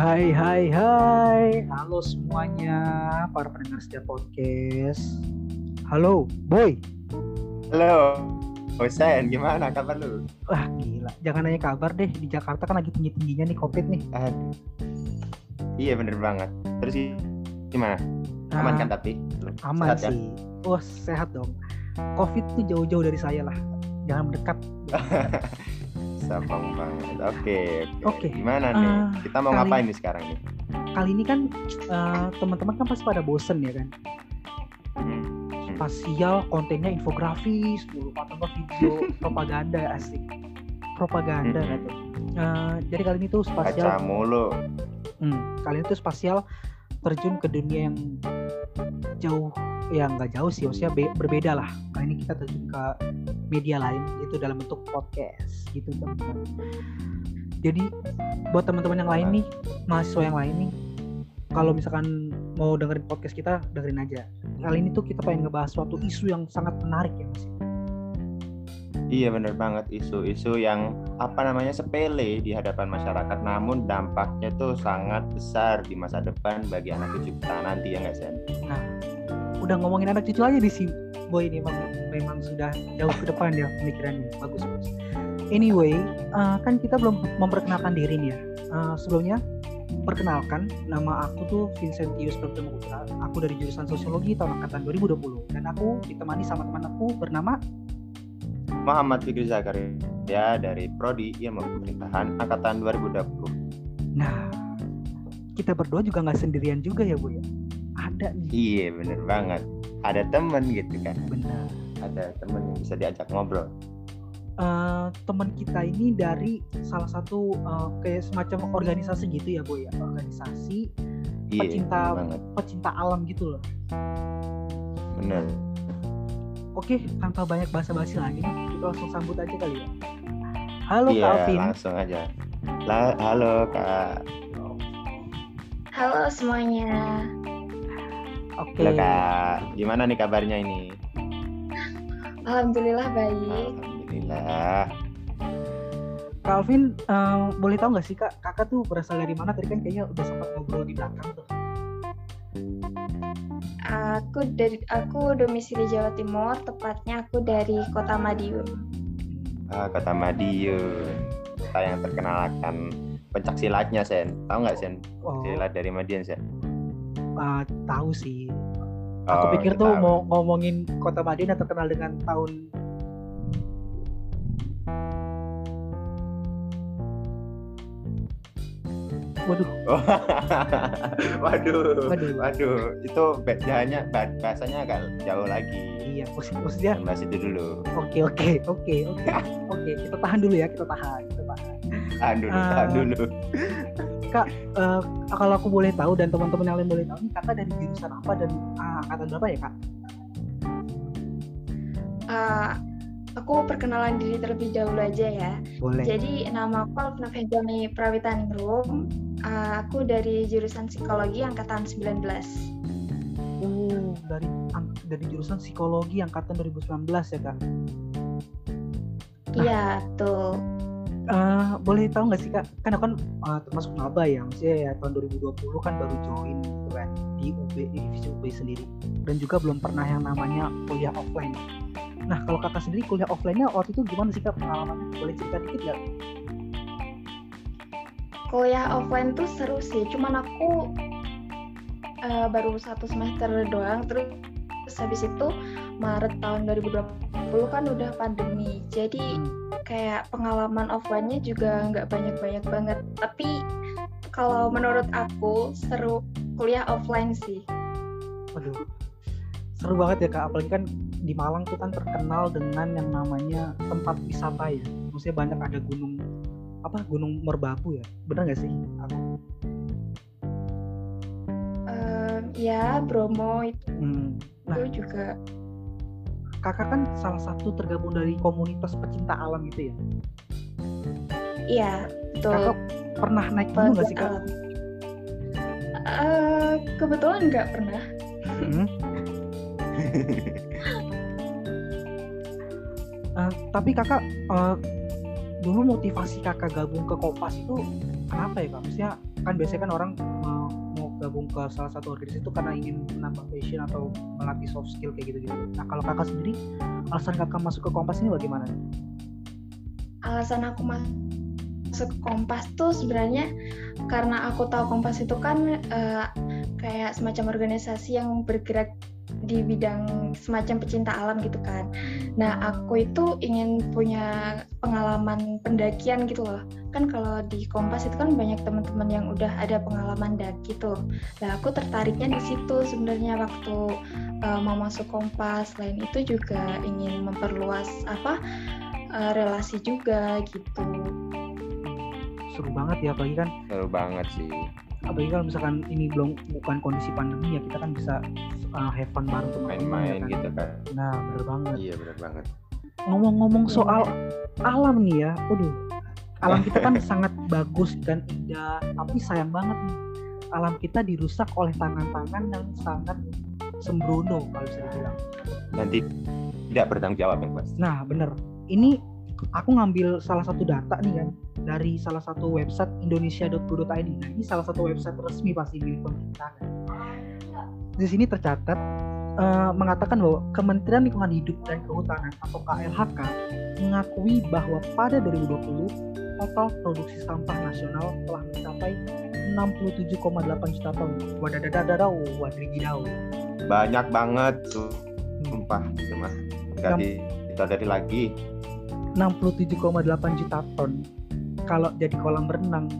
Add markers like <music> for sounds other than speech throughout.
Hai hai hai. Halo semuanya Para pendengar setiap podcast. Halo Boy. Halo Hussein gimana kabar lu? Wah gila. Jangan nanya kabar deh. Di Jakarta kan lagi tinggi-tingginya nih covid nih. Aduh. Iya bener banget. Terus gimana? Aman kan tapi? Aman Sehat ya? sih. Wah sehat dong. Covid tuh jauh-jauh dari saya lah. Jangan mendekat <laughs> Sabang banget Oke Oke, Gimana nih? eh, Kita mau kali- ngapain nih sekarang nih? Kali ini kan eh, Teman-teman kan pasti pada bosen ya kan Hmm. Spasial kontennya infografis Dulu atau nggak video <laughs> propaganda asik Propaganda Hmm. gitu Eh, Jadi kali ini tuh spasial Kaca mulu Hmm, kalian tuh spasial terjun ke dunia yang jauh, ya nggak jauh sih, maksudnya be- berbeda lah. Kali ini kita terjun ke media lain, itu dalam bentuk podcast, gitu teman-teman. Jadi buat teman-teman yang lain nih, mahasiswa yang lain nih, kalau misalkan mau dengerin podcast kita, dengerin aja. Kali ini tuh kita pengen ngebahas suatu isu yang sangat menarik ya mas. Iya bener banget isu-isu yang apa namanya sepele di hadapan masyarakat namun dampaknya tuh sangat besar di masa depan bagi anak cucu kita nanti ya nggak Sen? Nah, udah ngomongin anak cucu aja di sini. Boy ini memang, memang sudah jauh ke depan ya pemikirannya. Bagus, bagus. Anyway, eh, kan kita belum memperkenalkan diri nih ya. Eh, sebelumnya, perkenalkan nama aku tuh Vincentius Putra. Aku dari jurusan Sosiologi tahun angkatan 2020 dan aku ditemani sama teman aku bernama Muhammad Fikri Zakaria dari Prodi Ilmu Pemerintahan angkatan 2020. Nah, kita berdua juga nggak sendirian juga ya, Bu ya. Ada nih, Iya bener banget. Ada temen gitu kan. benar. Ada temen yang bisa diajak ngobrol. eh teman kita ini dari salah satu eh, kayak semacam organisasi gitu ya, Bu ya. Organisasi Iya Pecinta- banget. pecinta alam gitu loh. Bener. Oke, tanpa banyak basa-basi lagi kita langsung sambut aja kali ya. Halo iya Kak Alvin. langsung aja. La- halo kak. Halo semuanya. Oke. Halo kak. Gimana nih kabarnya ini? Alhamdulillah baik. Alhamdulillah. Kak Alvin, eh, boleh tahu nggak sih Kak, Kakak tuh berasal dari mana? Tadi kan kayaknya udah sempat ngobrol di belakang tuh. Aku dari aku domisili Jawa Timur, tepatnya aku dari Kota Madiun. Ah, kota Madiun. Kota yang terkenal akan pencak silatnya Sen. Tahu nggak Sen? Oh, Silat dari Madiun Sen. eh, tahu sih. Aku Oh, pikir tuh tahu. mau ngomongin Kota Madiun yang terkenal dengan tahun Waduh, Oh. <laughs> waduh, Waduh. waduh, itu bedanya ba- bahasanya agak jauh lagi. iya, maksud, maksudnya bahas itu dulu. oke oke oke oke <laughs> oke kita tahan dulu ya kita tahan kita tahan. Tahan dulu, Ah. tahan dulu. <laughs> Eh, kalau aku boleh tahu dan teman-teman yang lain boleh tahu nih kakak dari jurusan apa dan ah, angkatan berapa ya kak? Uh, aku perkenalan diri terlebih dahulu aja ya. Boleh. Jadi nama aku Alvina Fedjani Prawitaningrum. Uh, aku dari jurusan psikologi angkatan 19. Oh, dari dari jurusan psikologi angkatan 2019 ya kak. Iya, tuh. Eh, boleh tahu nggak sih kak? Kan aku kan eh, termasuk maba ya, maksudnya ya tahun 2020 kan baru join gitu kan di UB di divisi UB sendiri dan juga belum pernah yang namanya kuliah offline. Nah kalau kakak sendiri kuliah offline-nya waktu itu gimana sih kak pengalamannya? Boleh cerita dikit nggak? Kuliah offline tuh seru sih, cuman aku uh, baru satu semester doang, terus habis itu Maret tahun 2020 kan udah pandemi, jadi Hmm. kayak pengalaman offline-nya juga nggak banyak-banyak banget. Tapi kalau menurut aku seru kuliah offline sih. Waduh, seru banget ya kak. Apalagi kan di Malang tuh kan terkenal dengan yang namanya tempat wisata ya. Maksudnya banyak ada gunung apa Gunung Merbabu ya. Bener nggak sih? Aku, Em, ya Bromo itu hmm. Nah, juga kakak kan salah satu tergabung dari komunitas pecinta alam gitu ya. iya betul. Kakak pernah naik gunung nggak sih kak? alam. Eh, kebetulan nggak pernah. Hmm. <laughs> Eh, tapi kakak eh, dulu motivasi kakak gabung ke Kopas itu kenapa ya kak? Maksudnya kan biasanya kan orang mau, mau gabung ke salah satu organisasi itu karena ingin menambah passion atau melatih soft skill kayak gitu gitu nah kalau kakak sendiri alasan kakak masuk ke kompas ini bagaimana alasan aku masuk ke kompas tuh sebenarnya karena aku tahu kompas itu kan uh, kayak semacam organisasi yang bergerak di bidang semacam pecinta alam gitu kan. Nah, aku itu ingin punya pengalaman pendakian gitu loh. Kan kalau di Kompas itu kan banyak teman-teman yang udah ada pengalaman daki tuh. Nah, aku tertariknya di situ sebenarnya waktu uh, mau masuk Kompas. Selain itu juga ingin memperluas apa uh, relasi juga gitu. Seru banget ya apalagi kan. Seru banget sih apalagi kalau misalkan ini belum bukan kondisi pandemi ya kita kan bisa uh, have fun bareng tuh main-main kan? gitu kan. Nah bener banget. Iya bener banget. Ngomong-ngomong soal alam nih ya waduh. Alam kita kan <laughs> sangat bagus dan indah tapi sayang banget nih alam kita dirusak oleh tangan-tangan yang sangat sembrono kalau bisa dibilang. Nanti tidak bertanggung jawab ya mas. Nah bener. Ini aku ngambil salah satu data nih kan dari salah satu website indonesia.go.id. Nah, ini salah satu website resmi pasti milik pemerintah. Kan? Di sini tercatat uh, mengatakan bahwa Kementerian Lingkungan Hidup dan Kehutanan atau KLHK mengakui bahwa pada 2020 total produksi sampah nasional telah mencapai 67,8 juta ton. Wadadadadadau, wadrigidau. Banyak banget, sumpah. Cuma ganti kita dari lagi 67,8 juta ton. Kalau jadi kolam renang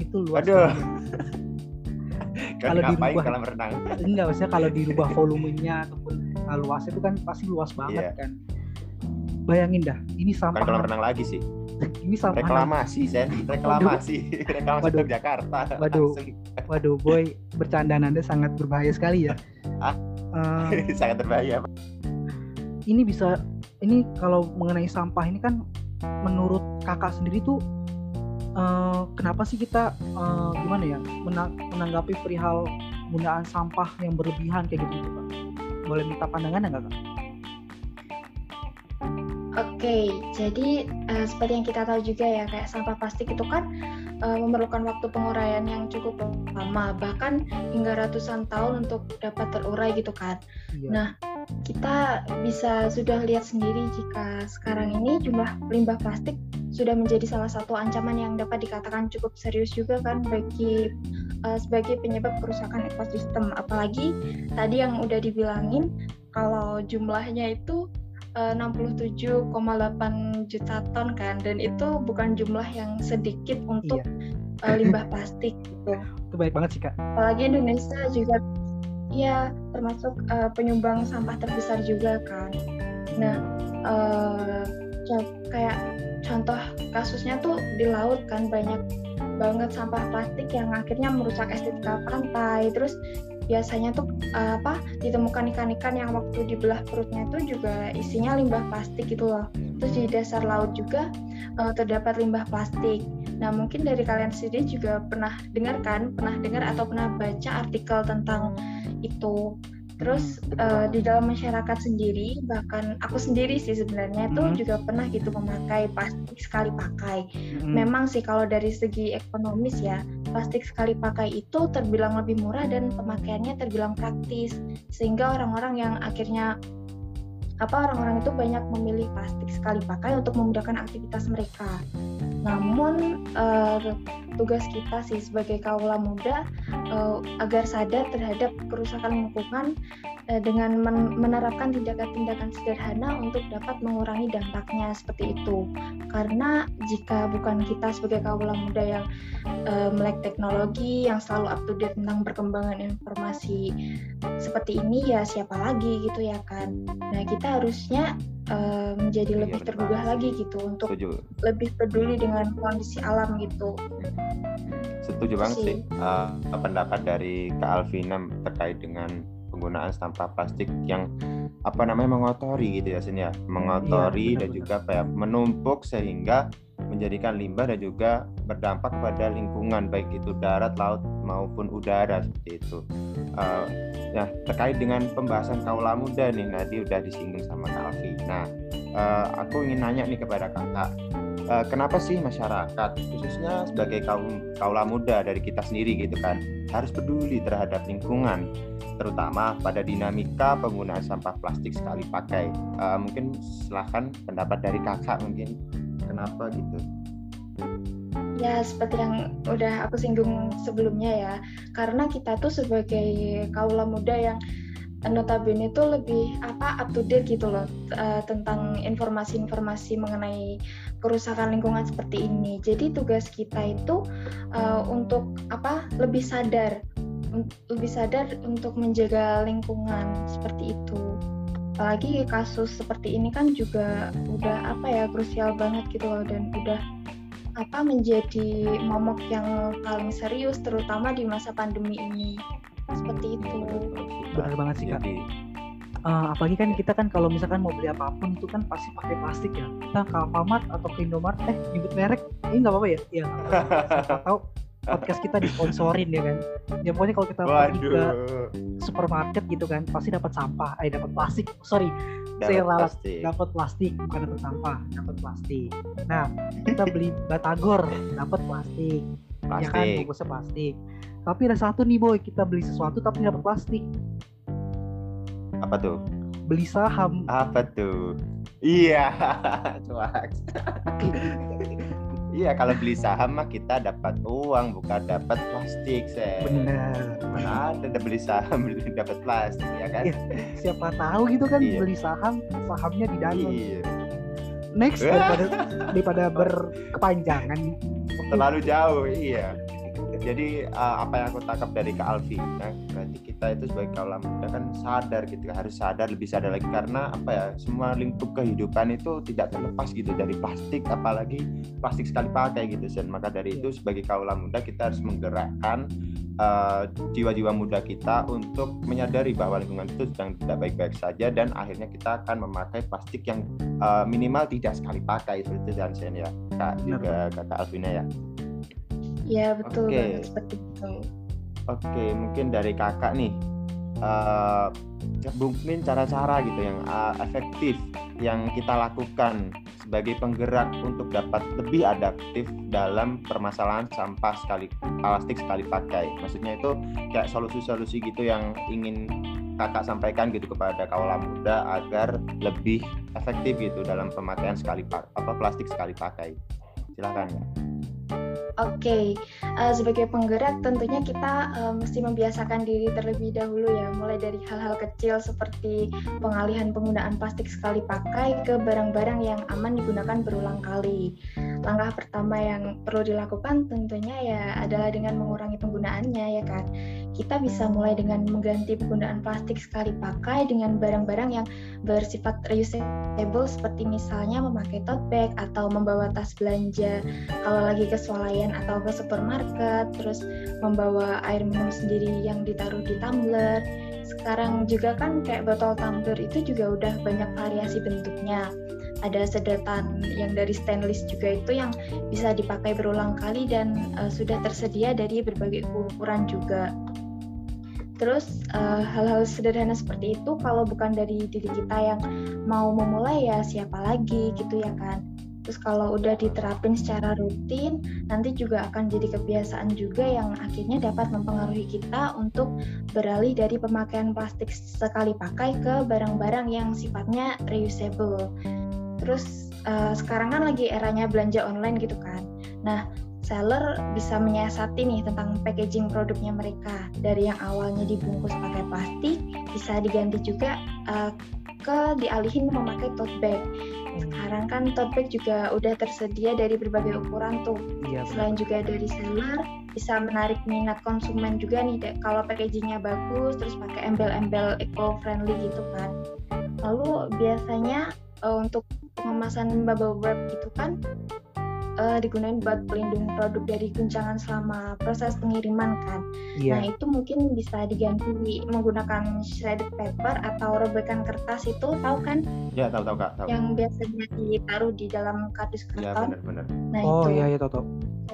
itu luas Aduh. <laughs> kalau dirubah kolam renang? Enggak maksudnya kalau <laughs> dirubah volumenya ataupun uh, luas itu kan pasti luas banget yeah. kan. Bayangin dah ini sampah kolam renang lagi sih. Ini sampah reklamasi sen. Reklamasi. <laughs> Reklamasi waduh. Jakarta waduh. Waduh boy bercandaan anda sangat berbahaya sekali ya. Ah, uh, sangat berbahaya. ini bisa ini kalau mengenai sampah ini kan menurut kakak sendiri tuh uh, kenapa sih kita uh, gimana ya menang, menanggapi perihal penggunaan sampah yang berlebihan kayak gitu, Pak? Boleh minta pandangan nggak kak? Oke, jadi uh, seperti yang kita tahu juga ya, kayak sampah plastik itu kan uh, memerlukan waktu penguraian yang cukup lama, bahkan hingga ratusan tahun untuk dapat terurai gitu kan. Iya. Nah, kita bisa sudah lihat sendiri jika sekarang ini jumlah limbah plastik sudah menjadi salah satu ancaman yang dapat dikatakan cukup serius juga kan bagi uh, sebagai penyebab kerusakan ekosistem. Apalagi tadi yang udah dibilangin kalau jumlahnya itu 67,8 juta ton kan dan itu bukan jumlah yang sedikit untuk iya. uh, limbah plastik gitu. Itu baik banget sih kak. Apalagi Indonesia juga ya termasuk uh, penyumbang sampah terbesar juga kan. Nah uh, kayak contoh kasusnya tuh di laut kan banyak banget sampah plastik yang akhirnya merusak estetika pantai terus biasanya tuh uh, apa ditemukan ikan-ikan yang waktu dibelah perutnya itu juga isinya limbah plastik gitu loh. Terus di dasar laut juga uh, terdapat limbah plastik. Nah mungkin dari kalian sendiri juga pernah dengar kan, pernah dengar atau pernah baca artikel tentang itu. Terus uh, di dalam masyarakat sendiri, bahkan aku sendiri sih sebenarnya itu hmm. juga pernah gitu memakai plastik sekali pakai. Hmm. Memang sih kalau dari segi ekonomis ya, plastik sekali pakai itu terbilang lebih murah dan pemakaiannya terbilang praktis, sehingga orang-orang yang akhirnya apa orang-orang itu banyak memilih plastik sekali pakai untuk memudahkan aktivitas mereka. Namun uh, tugas kita sih sebagai kaula muda uh, agar sadar terhadap kerusakan lingkungan uh, dengan men menerapkan tindakan-tindakan sederhana untuk dapat mengurangi dampaknya seperti itu. Karena jika bukan kita sebagai kaula muda yang uh, melek teknologi yang selalu up to date tentang perkembangan informasi seperti ini ya siapa lagi gitu ya kan. Nah, kita harusnya uh, menjadi iya, lebih tergugah lagi gitu untuk Setuju. lebih peduli dengan kondisi alam gitu. Setuju banget sih. uh, pendapat dari Kak Alvina terkait dengan penggunaan sampah plastik yang apa namanya mengotori gitu ya Sin ya? Mengotori iya, dan juga kayak menumpuk sehingga menjadikan limbah dan juga berdampak pada lingkungan baik itu darat laut maupun udara seperti itu. Uh, nah terkait dengan pembahasan kaula muda nih Nadi udah disinggung sama Kak Alfi. Nah uh, aku ingin nanya nih kepada kakak uh, kenapa sih masyarakat khususnya sebagai kaum kaula muda dari kita sendiri gitu kan harus peduli terhadap lingkungan terutama pada dinamika penggunaan sampah plastik sekali pakai? Uh, mungkin silahkan pendapat dari kakak mungkin kenapa gitu Ya, seperti yang udah aku singgung sebelumnya ya, karena kita tuh sebagai kaula muda yang notabene itu lebih apa up to date gitu loh uh, tentang informasi-informasi mengenai kerusakan lingkungan seperti ini. Jadi tugas kita itu uh, untuk apa lebih sadar, lebih sadar untuk menjaga lingkungan seperti itu. Apalagi kasus seperti ini kan juga udah apa ya krusial banget gitu loh dan udah apa menjadi momok yang paling serius terutama di masa pandemi ini. Seperti itu. Benar banget sih kak. Uh, apalagi kan kita kan kalau misalkan mau beli apa pun itu kan pasti pakai plastik ya. Kita ke Alfamart atau ke Indomart eh nyebut merek ini nggak apa-apa ya? Ya tahu podcast kita disponsorin ya kan? Ya pokoknya kalau kita pergi ke supermarket gitu kan pasti dapat sampah. Eh dapat plastik sorry. Saya ralat dapat plastik bukan dapat sampah dapat plastik. Nah kita beli batagor dapat plastik, plastik. ya kan bungkusnya plastik. Tapi ada satu nih boy kita beli sesuatu tapi dapat plastik. Apa tuh? Beli saham. Apa tuh? Iya. <laughs> Coba <laughs> Iya, kalau beli saham mah kita dapat uang, bukan dapat plastik, saya. Benar. Mana ada beli saham dapat plastik, ya kan? Ya, siapa tahu gitu kan iya. beli saham, sahamnya di dalam. Iya. Next <laughs> daripada daripada berkepanjangan. Terlalu jauh, iya jadi uh, apa yang aku tangkap dari Kak Alfi ya, berarti kita itu sebagai kaum muda kan sadar gitu harus sadar lebih sadar lagi karena apa ya semua lingkup kehidupan itu tidak terlepas gitu dari plastik apalagi plastik sekali pakai gitu dan maka dari itu sebagai kaum muda kita harus menggerakkan uh, jiwa-jiwa muda kita untuk menyadari bahwa lingkungan itu sedang tidak baik-baik saja dan akhirnya kita akan memakai plastik yang uh, minimal tidak sekali pakai seperti itu dan ya kak juga kakak Alvina ya Iya betul okay. banget seperti itu. Oke, okay, mungkin dari kakak nih, uh, mungkin cara-cara gitu yang uh, efektif yang kita lakukan sebagai penggerak untuk dapat lebih adaptif dalam permasalahan sampah sekali plastik sekali pakai. Maksudnya itu kayak solusi-solusi gitu yang ingin kakak sampaikan gitu kepada kaula muda agar lebih efektif gitu dalam pemakaian sekali apa plastik sekali pakai. Silakan ya. Oke, okay. uh, eh, sebagai penggerak tentunya kita uh, mesti membiasakan diri terlebih dahulu ya, mulai dari hal-hal kecil seperti pengalihan penggunaan plastik sekali pakai ke barang-barang yang aman digunakan berulang kali. Langkah pertama yang perlu dilakukan tentunya ya adalah dengan mengurangi penggunaannya ya kan. Kita bisa mulai dengan mengganti penggunaan plastik sekali pakai dengan barang-barang yang bersifat reusable seperti misalnya memakai tote bag atau membawa tas belanja kalau lagi ke swalayan atau ke supermarket, terus membawa air minum sendiri yang ditaruh di tumbler. Sekarang juga kan kayak botol tumbler itu juga udah banyak variasi bentuknya. Ada sedotan yang dari stainless juga itu yang bisa dipakai berulang kali dan uh, sudah tersedia dari berbagai ukuran juga. Terus eh, hal-hal sederhana seperti itu kalau bukan dari diri kita yang mau memulai ya siapa lagi gitu ya kan. Terus kalau udah diterapin secara rutin, nanti juga akan jadi kebiasaan juga yang akhirnya dapat mempengaruhi kita untuk beralih dari pemakaian plastik sekali pakai ke barang-barang yang sifatnya reusable. Terus uh, sekarang kan lagi eranya belanja online gitu kan. Nah, seller bisa menyiasati nih tentang packaging produknya mereka dari yang awalnya dibungkus pakai plastik bisa diganti juga uh, ke dialihin memakai tote bag sekarang kan tote bag juga udah tersedia dari berbagai ukuran tuh. Iya, Selain juga dari seller, bisa menarik minat konsumen juga nih deh, kalau packagingnya bagus, terus pakai embel-embel eco-friendly gitu kan. Lalu biasanya uh, untuk pengemasan bubble wrap gitu kan uh, digunakan buat pelindung produk dari guncangan selama proses pengiriman kan. Yeah. Nah itu mungkin bisa diganti menggunakan shredded paper atau robekan kertas itu tahu kan? Ya tahu tahu kak. Tahu. Yang biasanya ditaruh di dalam kardus iya, karton. Ya benar-benar. Nah, oh iya iya tahu tahu.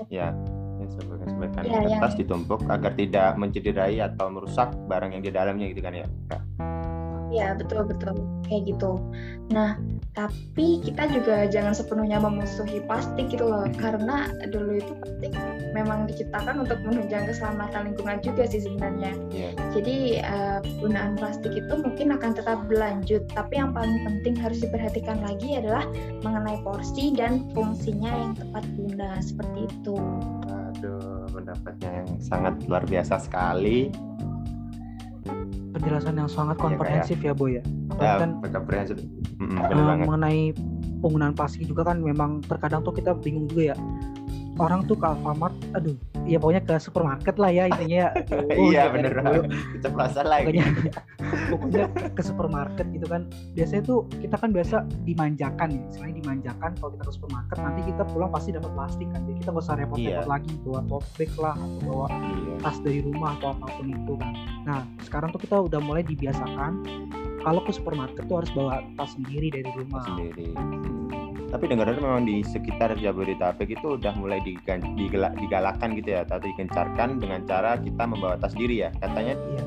Ya sebagai ya, kertas yang... ditumpuk agar tidak mencederai atau merusak barang yang di dalamnya gitu kan ya kak? Iya betul betul kayak gitu. Nah tapi kita juga jangan sepenuhnya memusuhi plastik gitu loh. Karena dulu itu plastik memang diciptakan untuk menunjang keselamatan lingkungan juga sih sebenarnya. Yeah. jadi uh, penggunaan plastik itu mungkin akan tetap berlanjut. Tapi yang paling penting harus diperhatikan lagi adalah mengenai porsi dan fungsinya yang tepat guna. Seperti itu. Aduh pendapatnya yang sangat luar biasa sekali penjelasan yang sangat iya, komprehensif ya, ya Boy ya. Ya, kan komprehensif. Mm, uh, mengenai penggunaan plastik juga kan memang terkadang tuh kita bingung juga ya. Orang tuh ke Alfamart, aduh, ya pokoknya ke supermarket lah ya intinya. <laughs> Oh, iya bener keceplosan lagi. Pokoknya, pokoknya ke supermarket gitu kan. Biasanya tuh kita kan biasa dimanjakan ya, selain dimanjakan kalau kita ke supermarket nanti kita pulang pasti dapat plastik kan. Jadi kita nggak usah repot-repot iya. lagi bawa tote bag lah atau bawa iya. tas dari rumah atau apa pun itu kan. Nah sekarang tuh kita udah mulai dibiasakan kalau ke supermarket tuh harus bawa tas sendiri dari rumah. Sendiri. Tapi dengar memang di sekitar Jabodetabek itu udah mulai digalakkan gitu ya, atau digencarkan dengan cara kita membawa tas sendiri ya. Katanya iya.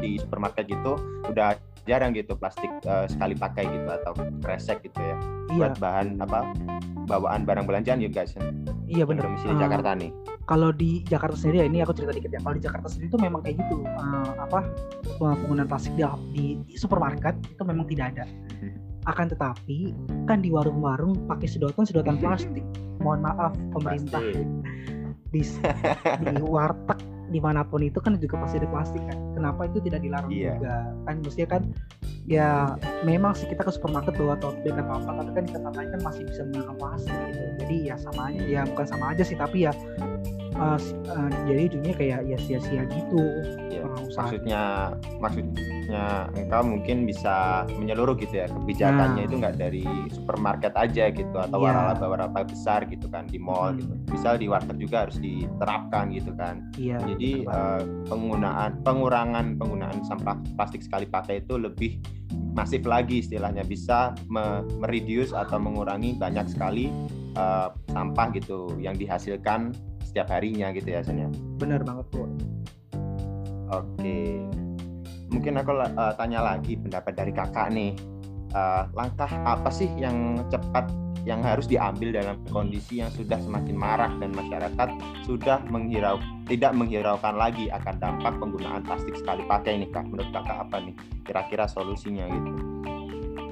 di supermarket gitu udah jarang gitu plastik uh, sekali pakai gitu atau kresek gitu ya. Iya. Buat bahan apa? Bawaan barang belanjaan ya guys. Iya benar. Misalnya uh, Jakarta nih kalau di Jakarta sendiri ya ini aku cerita dikit ya kalau di Jakarta sendiri itu memang kayak gitu uh, apa penggunaan plastik di, di supermarket itu memang tidak ada hmm. Akan tetapi kan di warung-warung pakai sedotan sedotan plastik. <laughs> Mohon maaf pemerintah. Di, di warteg di mana pun itu kan juga pasti ada plastik kan. Kenapa itu tidak dilarang yeah. juga? Kan mestinya kan ya memang sih kita ke supermarket bawa tote bag atau apa tapi kan lain kan masih bisa menggunakan plastik gitu. Jadi ya sama aja ya bukan sama aja sih tapi ya uh, uh, jadi ujungnya kayak ya sia-sia gitu ya, maksudnya maksudnya engkau mungkin bisa menyeluruh gitu ya kebijakannya nah. itu nggak dari supermarket aja gitu atau yeah. waralaba-waralaba besar gitu kan di mall gitu. hmm. gitu misal di warteg juga harus diterapkan gitu kan yeah, jadi uh, penggunaan pengurangan penggunaan sampah plastik sekali pakai itu lebih masif lagi istilahnya bisa mereduce atau mengurangi banyak sekali uh, sampah gitu yang dihasilkan setiap harinya gitu ya Sen ya? Benar banget bu. Oke. Mungkin aku uh, tanya lagi pendapat dari kakak nih. Uh, langkah apa sih yang cepat yang harus diambil dalam kondisi yang sudah semakin marak dan masyarakat sudah menghirau tidak menghiraukan lagi akan dampak penggunaan plastik sekali pakai ini kak? Menurut kakak apa nih kira-kira solusinya gitu?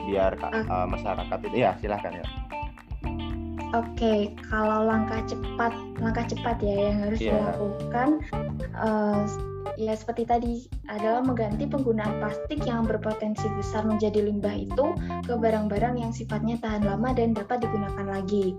Biar uh, masyarakat itu ya silahkan ya Oke, kalau langkah cepat, langkah cepat ya yang harus yeah. dilakukan, uh, ya seperti tadi adalah mengganti penggunaan plastik yang berpotensi besar menjadi limbah itu ke barang-barang yang sifatnya tahan lama dan dapat digunakan lagi.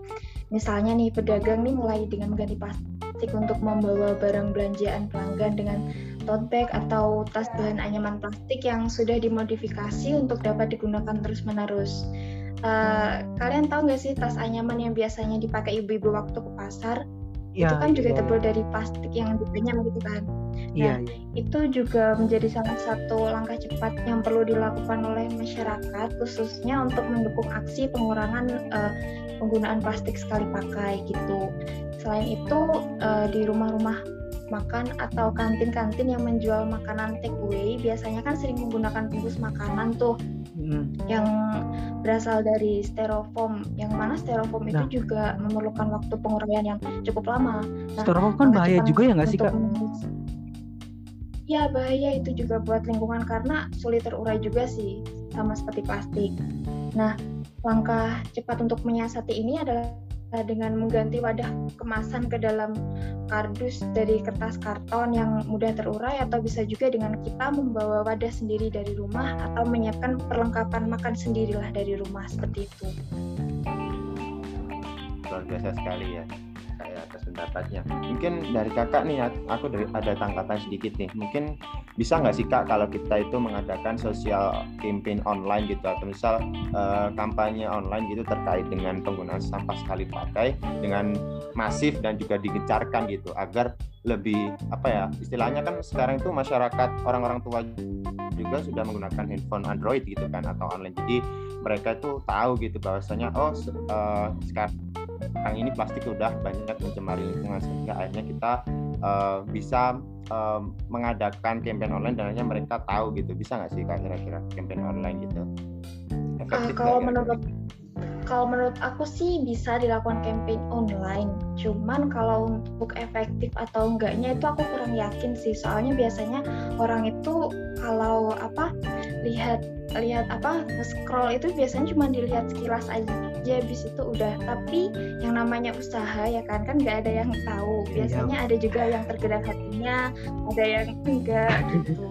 Misalnya nih pedagang nih mulai dengan mengganti plastik untuk membawa barang belanjaan pelanggan dengan tote bag atau tas bahan anyaman plastik yang sudah dimodifikasi untuk dapat digunakan terus-menerus. Uh, kalian tahu nggak sih tas anyaman yang biasanya dipakai ibu-ibu waktu ke pasar? Ya, itu kan juga iya. terbuat dari plastik yang dikenyam gitu kan. Iya, nah, iya. itu juga menjadi salah satu langkah cepat yang perlu dilakukan oleh masyarakat khususnya untuk mendukung aksi pengurangan uh, penggunaan plastik sekali pakai gitu. Selain itu uh, di rumah-rumah makan atau kantin-kantin yang menjual makanan take away biasanya kan sering menggunakan bungkus makanan tuh hmm. yang berasal dari styrofoam yang mana styrofoam nah. itu juga memerlukan waktu penguraian yang cukup lama. Nah, styrofoam kan bahaya juga ya nggak sih kak? Ya bahaya itu juga buat lingkungan karena sulit terurai juga sih sama seperti plastik. Nah langkah cepat untuk menyiasati ini adalah dengan mengganti wadah kemasan ke dalam kardus dari kertas karton yang mudah terurai atau bisa juga dengan kita membawa wadah sendiri dari rumah atau menyiapkan perlengkapan makan sendirilah dari rumah seperti itu. Luar biasa sekali ya atas pendapatnya. Mungkin dari kakak nih, aku dari ada tanggapan sedikit nih. Mungkin bisa nggak sih kak kalau kita itu mengadakan sosial campaign online gitu atau misal uh, kampanye online gitu terkait dengan penggunaan sampah sekali pakai dengan masif dan juga digencarkan gitu agar lebih apa ya istilahnya kan sekarang itu masyarakat orang-orang tua juga sudah menggunakan handphone Android gitu kan atau online jadi mereka itu tahu gitu bahwasanya oh uh, sekarang sekarang ini plastik udah banyak mencemari lingkungan sehingga akhirnya kita uh, bisa uh, mengadakan campaign online dan akhirnya mereka tahu gitu bisa nggak sih kak kira-kira campaign online gitu uh, kalau menurut kalau menurut aku sih bisa dilakukan campaign online. Cuman kalau untuk efektif atau enggaknya itu aku kurang yakin sih. Soalnya biasanya orang itu kalau apa lihat lihat apa scroll itu biasanya cuma dilihat sekilas aja habis itu udah tapi yang namanya usaha ya kan kan nggak ada yang tahu iya. biasanya ada juga yang tergerak hatinya ada yang enggak gitu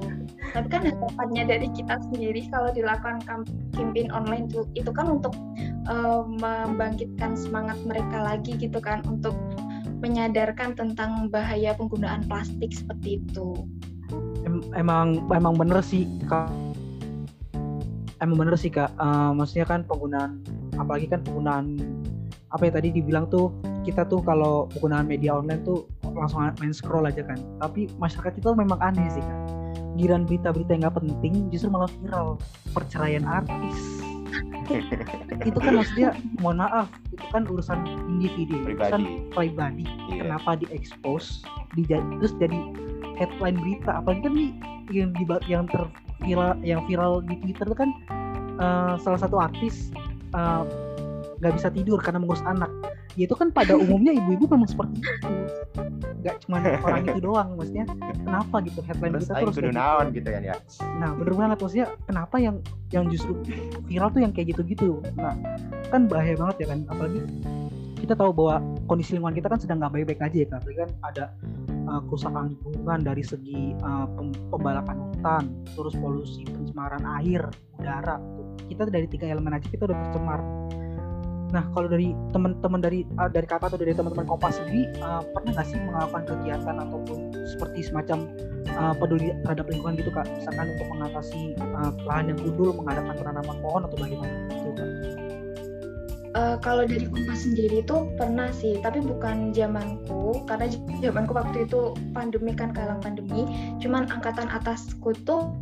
tapi kan harapannya dari kita sendiri kalau dilakukan campaign online itu, itu kan untuk uh, membangkitkan semangat mereka lagi gitu kan untuk menyadarkan tentang bahaya penggunaan plastik seperti itu. Emang emang bener sih kak. Emang bener sih kak. Uh, maksudnya kan penggunaan apalagi kan penggunaan apa ya tadi dibilang tuh kita tuh kalau penggunaan media online tuh langsung main scroll aja kan. Tapi masyarakat itu memang aneh sih kak giran berita-berita yang nggak penting justru malah viral perceraian artis <laughs> itu kan maksudnya mohon maaf itu kan urusan individu pribadi. urusan pribadi yeah. kenapa diekspos di terus jadi headline berita apalagi kan nih yang di, yang terviral yang viral di Twitter itu kan uh, salah satu artis nggak uh, bisa tidur karena mengurus anak. Ya itu kan pada <laughs> umumnya ibu-ibu memang seperti itu. Nggak cuma orang itu doang maksudnya kenapa gitu headline terus kita terus gitu. naon gitu kan ya? Nah bener banget maksudnya kenapa yang yang justru viral tuh yang kayak gitu-gitu? Nah kan bahaya banget ya kan apalagi kita tahu bahwa kondisi lingkungan kita kan sedang nggak baik-baik aja ya kan kan ada uh, kerusakan lingkungan dari segi uh, pembalakan hutan terus polusi pencemaran air udara kita dari tiga elemen aja kita udah tercemar Nah, kalau dari teman-teman dari uh, dari kakak atau dari teman-teman Kompas sendiri uh, pernah nggak sih melakukan kegiatan ataupun seperti semacam uh, peduli terhadap lingkungan gitu kak? Misalkan untuk mengatasi uh, lahan yang gundul, mengadakan penanaman pohon atau bagaimana? Gitu, kak? Uh, kalau dari Kompas sendiri itu pernah sih, tapi bukan zamanku karena zamanku waktu itu pandemi kan kalang pandemi. Cuman angkatan atasku tuh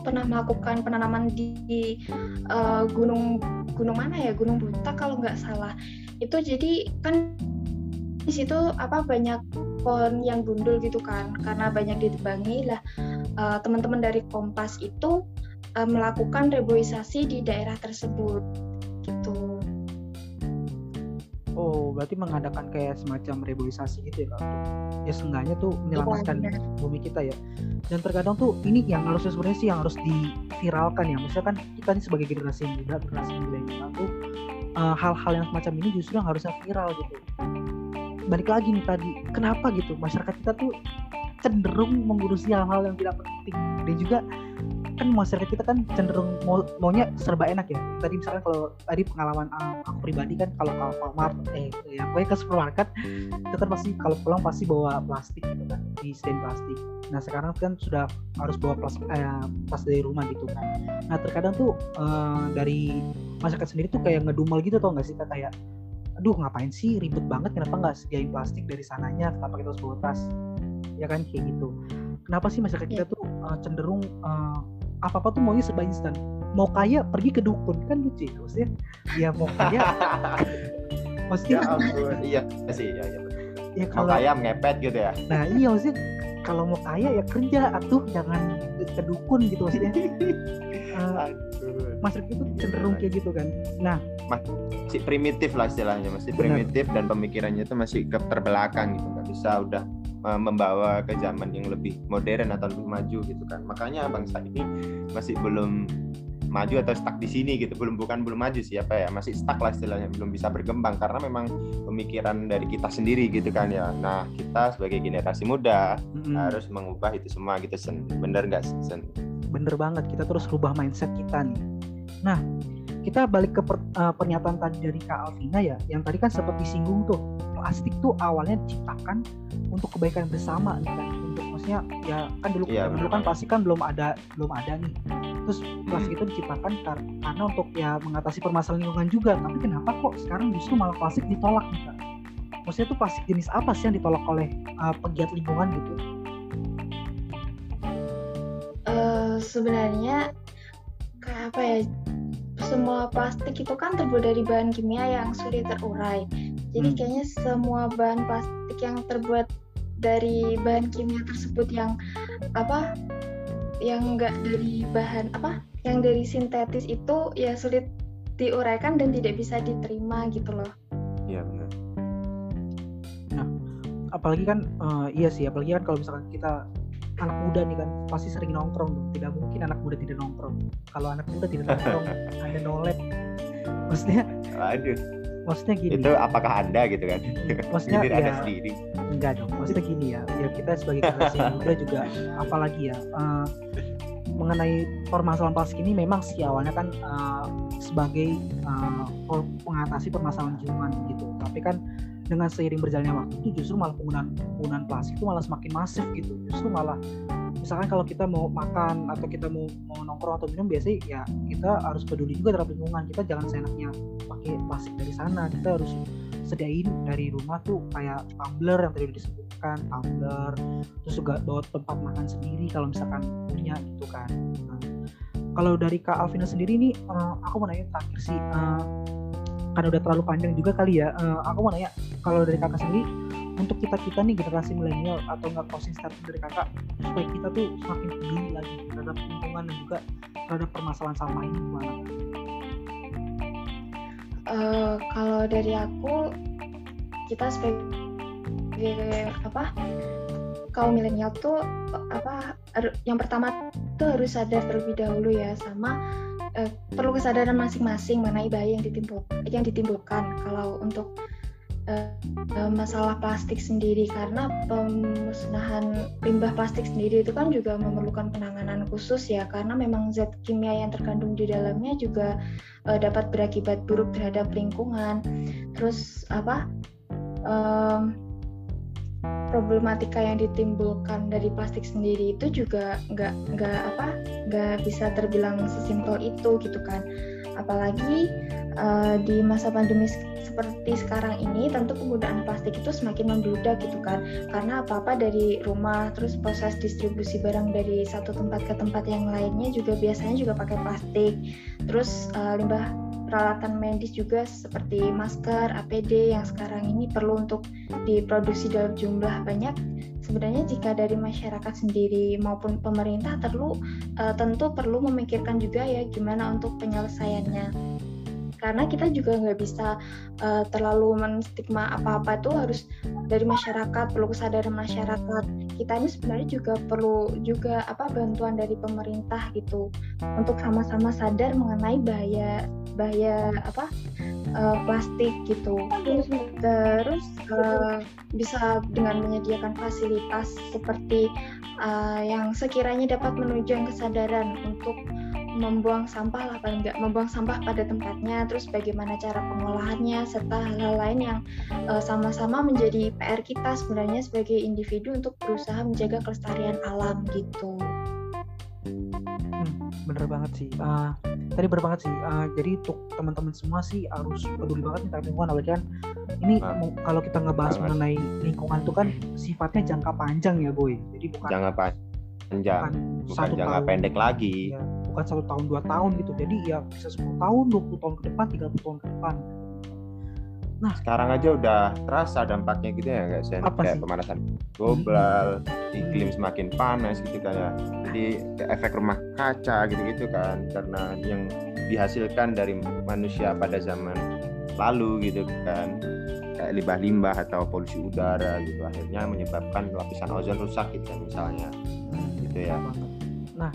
pernah melakukan penanaman di, uh, gunung gunung mana ya? Gunung buta kalau nggak salah. Itu jadi kan di situ apa banyak pohon yang gundul gitu kan karena banyak ditebangi lah. Uh, teman-teman dari Kompas itu uh, melakukan reboisasi di daerah tersebut Oh, berarti mengadakan kayak semacam reboisasi gitu ya kak? Ya seenggaknya tuh menyelamatkan ya, bumi kita ya. Dan terkadang tuh ini yang harusnya sebenarnya sih yang harus diviralkan ya. Misalnya kan kita ini sebagai generasi muda, generasi milenial tuh uh, hal-hal yang semacam ini justru yang harusnya viral gitu. Balik lagi nih tadi, kenapa gitu masyarakat kita tuh cenderung mengurusi hal-hal yang tidak penting dan juga kan masyarakat kita kan cenderung mau maunya serba enak ya. Tadi misalkan kalau tadi pengalaman uh, aku pribadi kan kalau ke Alfamart eh ya pokoknya ke supermarket itu kan pasti kalau pulang pasti bawa plastik gitu kan di stand plastik. Nah sekarang kan sudah harus bawa plastik eh, pas dari rumah gitu kan. Nah terkadang tuh uh, dari masyarakat sendiri tuh kayak ngedumel gitu tau gak sih kayak aduh ngapain sih? Ribet banget kenapa nggak sediain plastik dari sananya? Kenapa kita harus bawa tas? Ya kan kayak gitu. Kenapa sih masyarakat kita iya. tuh uh, cenderung uh, apa apa tuh maunya serba instan. Mau kaya pergi ke dukun. Kan lucu ya maksudnya. Ya mau kaya <laughs> maksudnya ya ampun iya sih ya ya ya kalau mau kaya ngepet gitu ya? Nah iya maksudnya. Kalau mau kaya ya kerja atuh. Jangan ke dukun gitu maksudnya. Uh, masyarakat itu cenderung kayak gitu kan. Nah. Masih primitif lah istilahnya masih primitif dan pemikirannya itu masih ke terbelakang gitu nggak bisa udah membawa ke zaman yang lebih modern atau lebih maju gitu kan. Makanya bangsa ini masih belum maju atau stuck di sini gitu. Belum bukan belum maju sih apa ya masih stuck lah istilahnya. Belum bisa berkembang karena memang pemikiran dari kita sendiri gitu kan ya. Nah kita sebagai generasi muda hmm. harus mengubah itu semua gitu sen. Bener nggak sen? Bener banget. Kita terus rubah mindset kita nih. Nah kita balik ke per, uh, pernyataan tadi dari Kak Alvina ya yang tadi kan sempat disinggung tuh plastik tuh awalnya diciptakan untuk kebaikan bersama nih kan untuk maksudnya ya kan dulu ya, dulu kan plastik kan belum ada belum ada nih. Terus plastik itu diciptakan kar karena untuk ya mengatasi permasalahan lingkungan juga. Tapi kenapa kok sekarang justru malah plastik ditolak nih kan maksudnya tuh plastik jenis apa sih yang ditolak oleh uh, pegiat lingkungan gitu? Uh, sebenarnya kayak apa ya semua plastik itu kan terbuat dari bahan kimia yang sulit terurai jadi hmm. kayaknya semua bahan plastik yang terbuat dari bahan kimia tersebut yang apa yang enggak dari bahan apa yang dari sintetis itu ya sulit diuraikan dan tidak bisa diterima gitu loh. Iya benar. Nah, apalagi kan uh, iya sih, apalagi kan kalau misalkan kita anak muda nih kan pasti sering nongkrong dong. Tidak mungkin anak muda tidak nongkrong. Kalau anak muda tidak nongkrong, ada nolep. Maksudnya, Aduh, maksudnya gini. itu apakah anda gitu kan? <laughs> Maksudnya Ini ada ya, sendiri. enggak dong. Maksudnya gini ya, ya kita sebagai generasi <laughs> muda juga apalagi ya uh, mengenai permasalahan plastik ini memang sih awalnya kan uh, sebagai uh, pengatasi permasalahan lingkungan gitu. Tapi kan dengan seiring berjalannya waktu itu justru malah penggunaan penggunaan plastik itu malah semakin masif gitu. Justru malah misalkan kalau kita mau makan atau kita mau mau nongkrong atau minum biasanya ya kita harus peduli juga terhadap lingkungan. Kita jangan seenaknya pakai plastik dari sana. Kita harus sediain dari rumah tuh kayak tumbler yang tadi disebutkan tumbler terus juga bawa tempat makan sendiri kalau misalkan punya gitu kan nah, kalau dari Kak Alvina sendiri nih uh, aku mau nanya terakhir sih uh, karena udah terlalu panjang juga kali ya uh, aku mau nanya kalau dari kakak sendiri untuk kita kita nih generasi milenial atau nggak closing statement dari kakak supaya kita tuh semakin peduli lagi terhadap lingkungan dan juga terhadap permasalahan sampah ini gimana? Uh, kalau dari aku kita sebagai apa kaum milenial tuh apa yang pertama tuh harus sadar terlebih dahulu ya sama uh, perlu kesadaran masing-masing mengenai bahaya yang ditimbul yang ditimbulkan. Kalau untuk uh, masalah plastik sendiri karena pemusnahan limbah plastik sendiri itu kan juga memerlukan penanganan khusus ya karena memang zat kimia yang terkandung di dalamnya juga uh, dapat berakibat buruk terhadap lingkungan. Terus apa um, problematika yang ditimbulkan dari plastik sendiri itu juga nggak nggak apa nggak bisa terbilang sesimpel itu gitu kan. Apalagi uh, di masa pandemi seperti sekarang ini tentu penggunaan plastik itu semakin membludak gitu kan. Karena apa-apa dari rumah terus proses distribusi barang dari satu tempat ke tempat yang lainnya juga biasanya juga pakai plastik. Terus uh, limbah peralatan medis juga seperti masker, APD yang sekarang ini perlu untuk diproduksi dalam jumlah banyak. Sebenarnya jika dari masyarakat sendiri maupun pemerintah perlu uh, tentu perlu memikirkan juga ya gimana untuk penyelesaiannya. Karena kita juga nggak bisa uh, terlalu menstigma apa-apa itu harus dari masyarakat perlu kesadaran masyarakat. Kita ini sebenarnya juga perlu juga apa bantuan dari pemerintah gitu. Untuk sama-sama sadar mengenai bahaya bahaya apa uh, plastik gitu. Terus terus uh, bisa dengan menyediakan fasilitas seperti uh, yang sekiranya dapat menunjang kesadaran untuk membuang sampah lah paling nggak membuang sampah pada tempatnya terus bagaimana cara pengolahannya serta hal-hal lain yang sama sama-sama menjadi PR kita sebenarnya sebagai individu untuk berusaha menjaga kelestarian alam gitu. Hmm, bener banget sih. Uh, tadi bener banget sih uh, jadi untuk teman-teman semua sih harus peduli banget nih terhadap lingkungan. Apalagi kan ini nah, kalau kita ngebahas banget. mengenai lingkungan itu kan sifatnya jangka panjang ya boy. Jadi bukan jangka panjang. bukan, bukan jangka tahun, pendek lagi. Ya, bukan satu tahun dua tahun gitu. Jadi ya bisa 10 tahun 20 tahun ke depan 30 tahun ke depan Nah, sekarang aja udah terasa dampaknya gitu ya nggak sih? Kayak sih? pemanasan global, hmm. iklim semakin panas gitu kan ya. Jadi efek rumah kaca gitu-gitu kan karena yang dihasilkan dari manusia pada zaman lalu gitu kan kayak limbah-limbah atau polusi udara gitu akhirnya menyebabkan lapisan ozon rusak gitu misalnya gitu ya. Nah,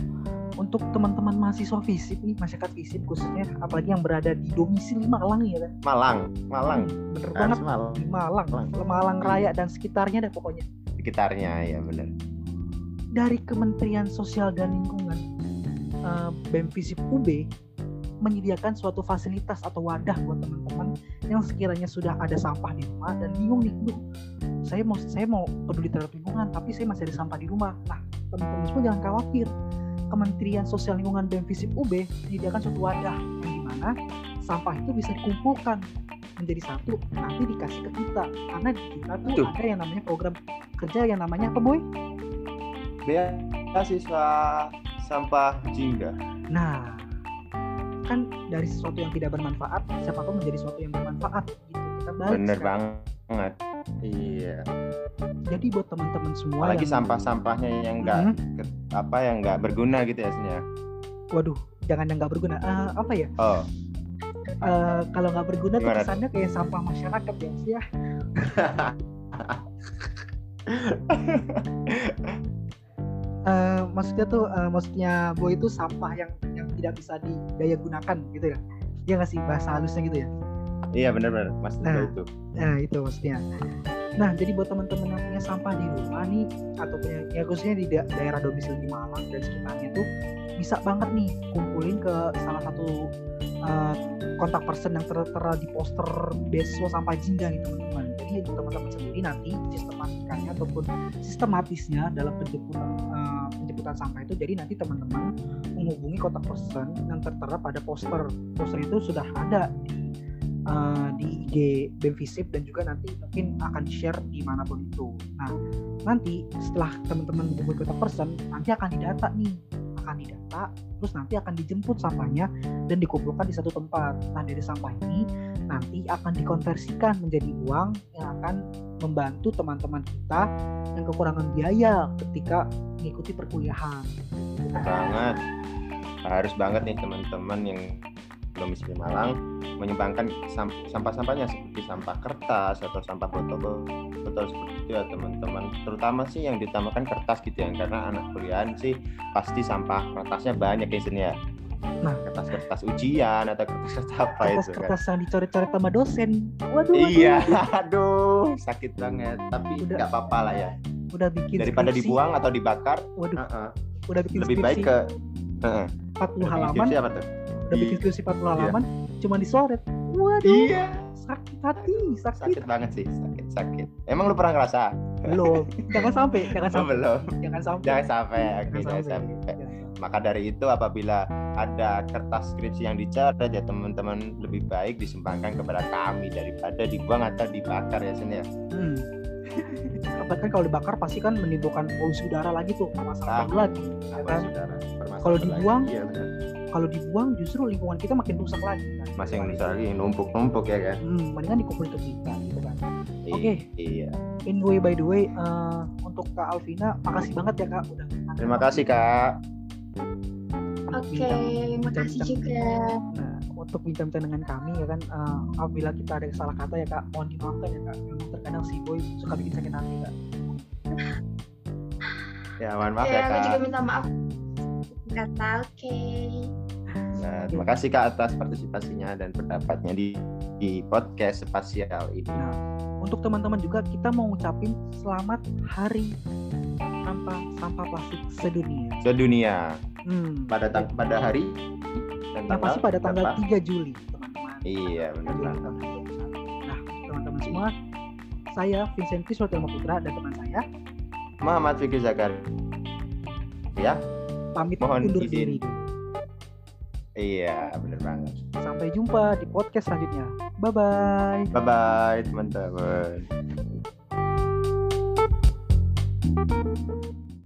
untuk teman-teman mahasiswa fisip nih masyarakat fisip khususnya apalagi yang berada di domisili Malang ya kan Malang Malang hmm, bener banget Malang. di Malang Malang. Malang Raya dan sekitarnya deh pokoknya sekitarnya ya bener dari Kementerian Sosial dan Lingkungan uh, BEM Fisip UB menyediakan suatu fasilitas atau wadah buat teman-teman yang sekiranya sudah ada sampah di rumah dan bingung nih, Duh, saya mau saya mau peduli terhadap lingkungan tapi saya masih ada sampah di rumah. Nah, teman-teman semua jangan khawatir Kementerian Sosial Lingkungan dan Visip UB menyediakan suatu wadah yang di mana sampah itu bisa dikumpulkan menjadi satu nanti dikasih ke kita karena di kita tuh Betul. ada yang namanya program kerja yang namanya apa boy? Beasiswa sampah jingga. Nah kan dari sesuatu yang tidak bermanfaat siapa tahu menjadi sesuatu yang bermanfaat gitu kita balik bener banget iya jadi buat teman-teman semua lagi sampah-sampahnya yang enggak mm -hmm. apa yang enggak berguna gitu ya sebenarnya waduh jangan yang enggak berguna uh, apa ya oh eh, kalau nggak berguna tuh Gimana tuh? kesannya kayak sampah masyarakat ya sih ya. <laughs> Eh, maksudnya tuh eh, maksudnya boy itu sampah yang yang tidak bisa didaya gunakan gitu ya. Dia ngasih bahasa halusnya gitu ya. Iya benar-benar maksudnya Nah. itu Nah itu maksudnya. Nah jadi buat teman-teman yang punya sampah di rumah nih atau punya ya khususnya di da- daerah domisili di Malang dan sekitarnya tuh bisa banget nih kumpulin ke salah satu uh, kontak person yang tertera di poster beasiswa sampah jingga nih teman-teman. Jadi untuk teman-teman sendiri nanti sistematikanya ataupun sistematisnya dalam penjemputan uh, penjemputan sampah itu jadi nanti teman-teman menghubungi kontak person yang tertera pada poster. Poster itu sudah ada di uh, di IG Bemvisip dan juga nanti mungkin akan di share di mana pun itu. Nah nanti setelah teman-teman menghubungi kontak person nanti akan didata nih akan didata terus nanti akan dijemput sampahnya dan dikumpulkan di satu tempat. Nah dari sampah ini nanti akan dikonversikan menjadi uang yang akan membantu teman-teman kita yang kekurangan biaya ketika mengikuti perkuliahan. banget harus banget nih teman-teman yang domisili Malang menyumbangkan sam- sampah-sampahnya seperti sampah kertas atau sampah botol botol seperti itu ya teman-teman. Terutama sih yang ditambahkan kertas gitu ya karena anak kuliahan sih pasti sampah kertasnya banyak ya sini ya. Nah. kertas-kertas ujian atau kertas apa itu kan. Kertas-kertas yang dicoret-coret sama dosen. Waduh, waduh. iya aduh sakit banget. Tapi nggak apa-apa lah ya. Udah bikin daripada skripsi, dibuang atau dibakar Waduh, uh-uh. udah bikin lebih baik skripsi ke uh-uh. 40 Lebih halaman. skripsi apa tuh udah bikin Iya. skripsi 40 halaman cuma disoret. Waduh. Iya. Sakit hati sakit. Sakit banget sih sakit sakit. Emang lu pernah ngerasa? Belum. Jangan sampai jangan <laughs> Oh, sampai. belum. Jangan sampai. Jangan sampai oke Jangan jangan sampai. Jangan sampai. maka dari itu apabila ada kertas skripsi yang dicoret ya teman-teman lebih baik disumbangkan kepada kami daripada dibuang atau dibakar ya sini ya? Hmm. <laughs> Apalagi kan kalau dibakar pasti kan menimbulkan polusi udara lagi tuh masalah Ah. lagi ya apa kan? Kalau dibuang, iya benar kalau dibuang justru lingkungan kita makin rusak lagi kan? masih yang lagi numpuk-numpuk ya kan hmm, mendingan dikumpulin ke kita gitu kan Oke. iya in the way by the way eh, untuk Kak Alvina makasih banget ya Kak udah terima kasih kak Oke, Bincang- makasih juga. Nah, untuk bincang-bincang dengan kami ya kan, eh, apabila kita ada salah kata ya kak, mohon dimaafkan ya kak. Memang terkadang si boy suka bikin sakit hati kak. ya mohon maaf Oke, ya aku juga kak minta maaf. Kata oke. Nah, terima kasih kak atas partisipasinya dan pendapatnya di di podcast spasial ini Nah, untuk teman-teman juga kita mau ngucapin selamat hari tanpa sampah plastik sedunia. sedunia Hmm. pada tang- pada hari dan Yang pasti pada tanggal berapa? 3 Juli teman-teman. iya benar Juli banget tahun 2021. Nah, teman-teman semua, saya Vincent Kiswatama Putra dan teman saya Muhammad Fikri Zakar ya pamit Mohon undur izin. diri. iya benar banget Sampai jumpa di podcast selanjutnya. Bye bye. bye bye teman-teman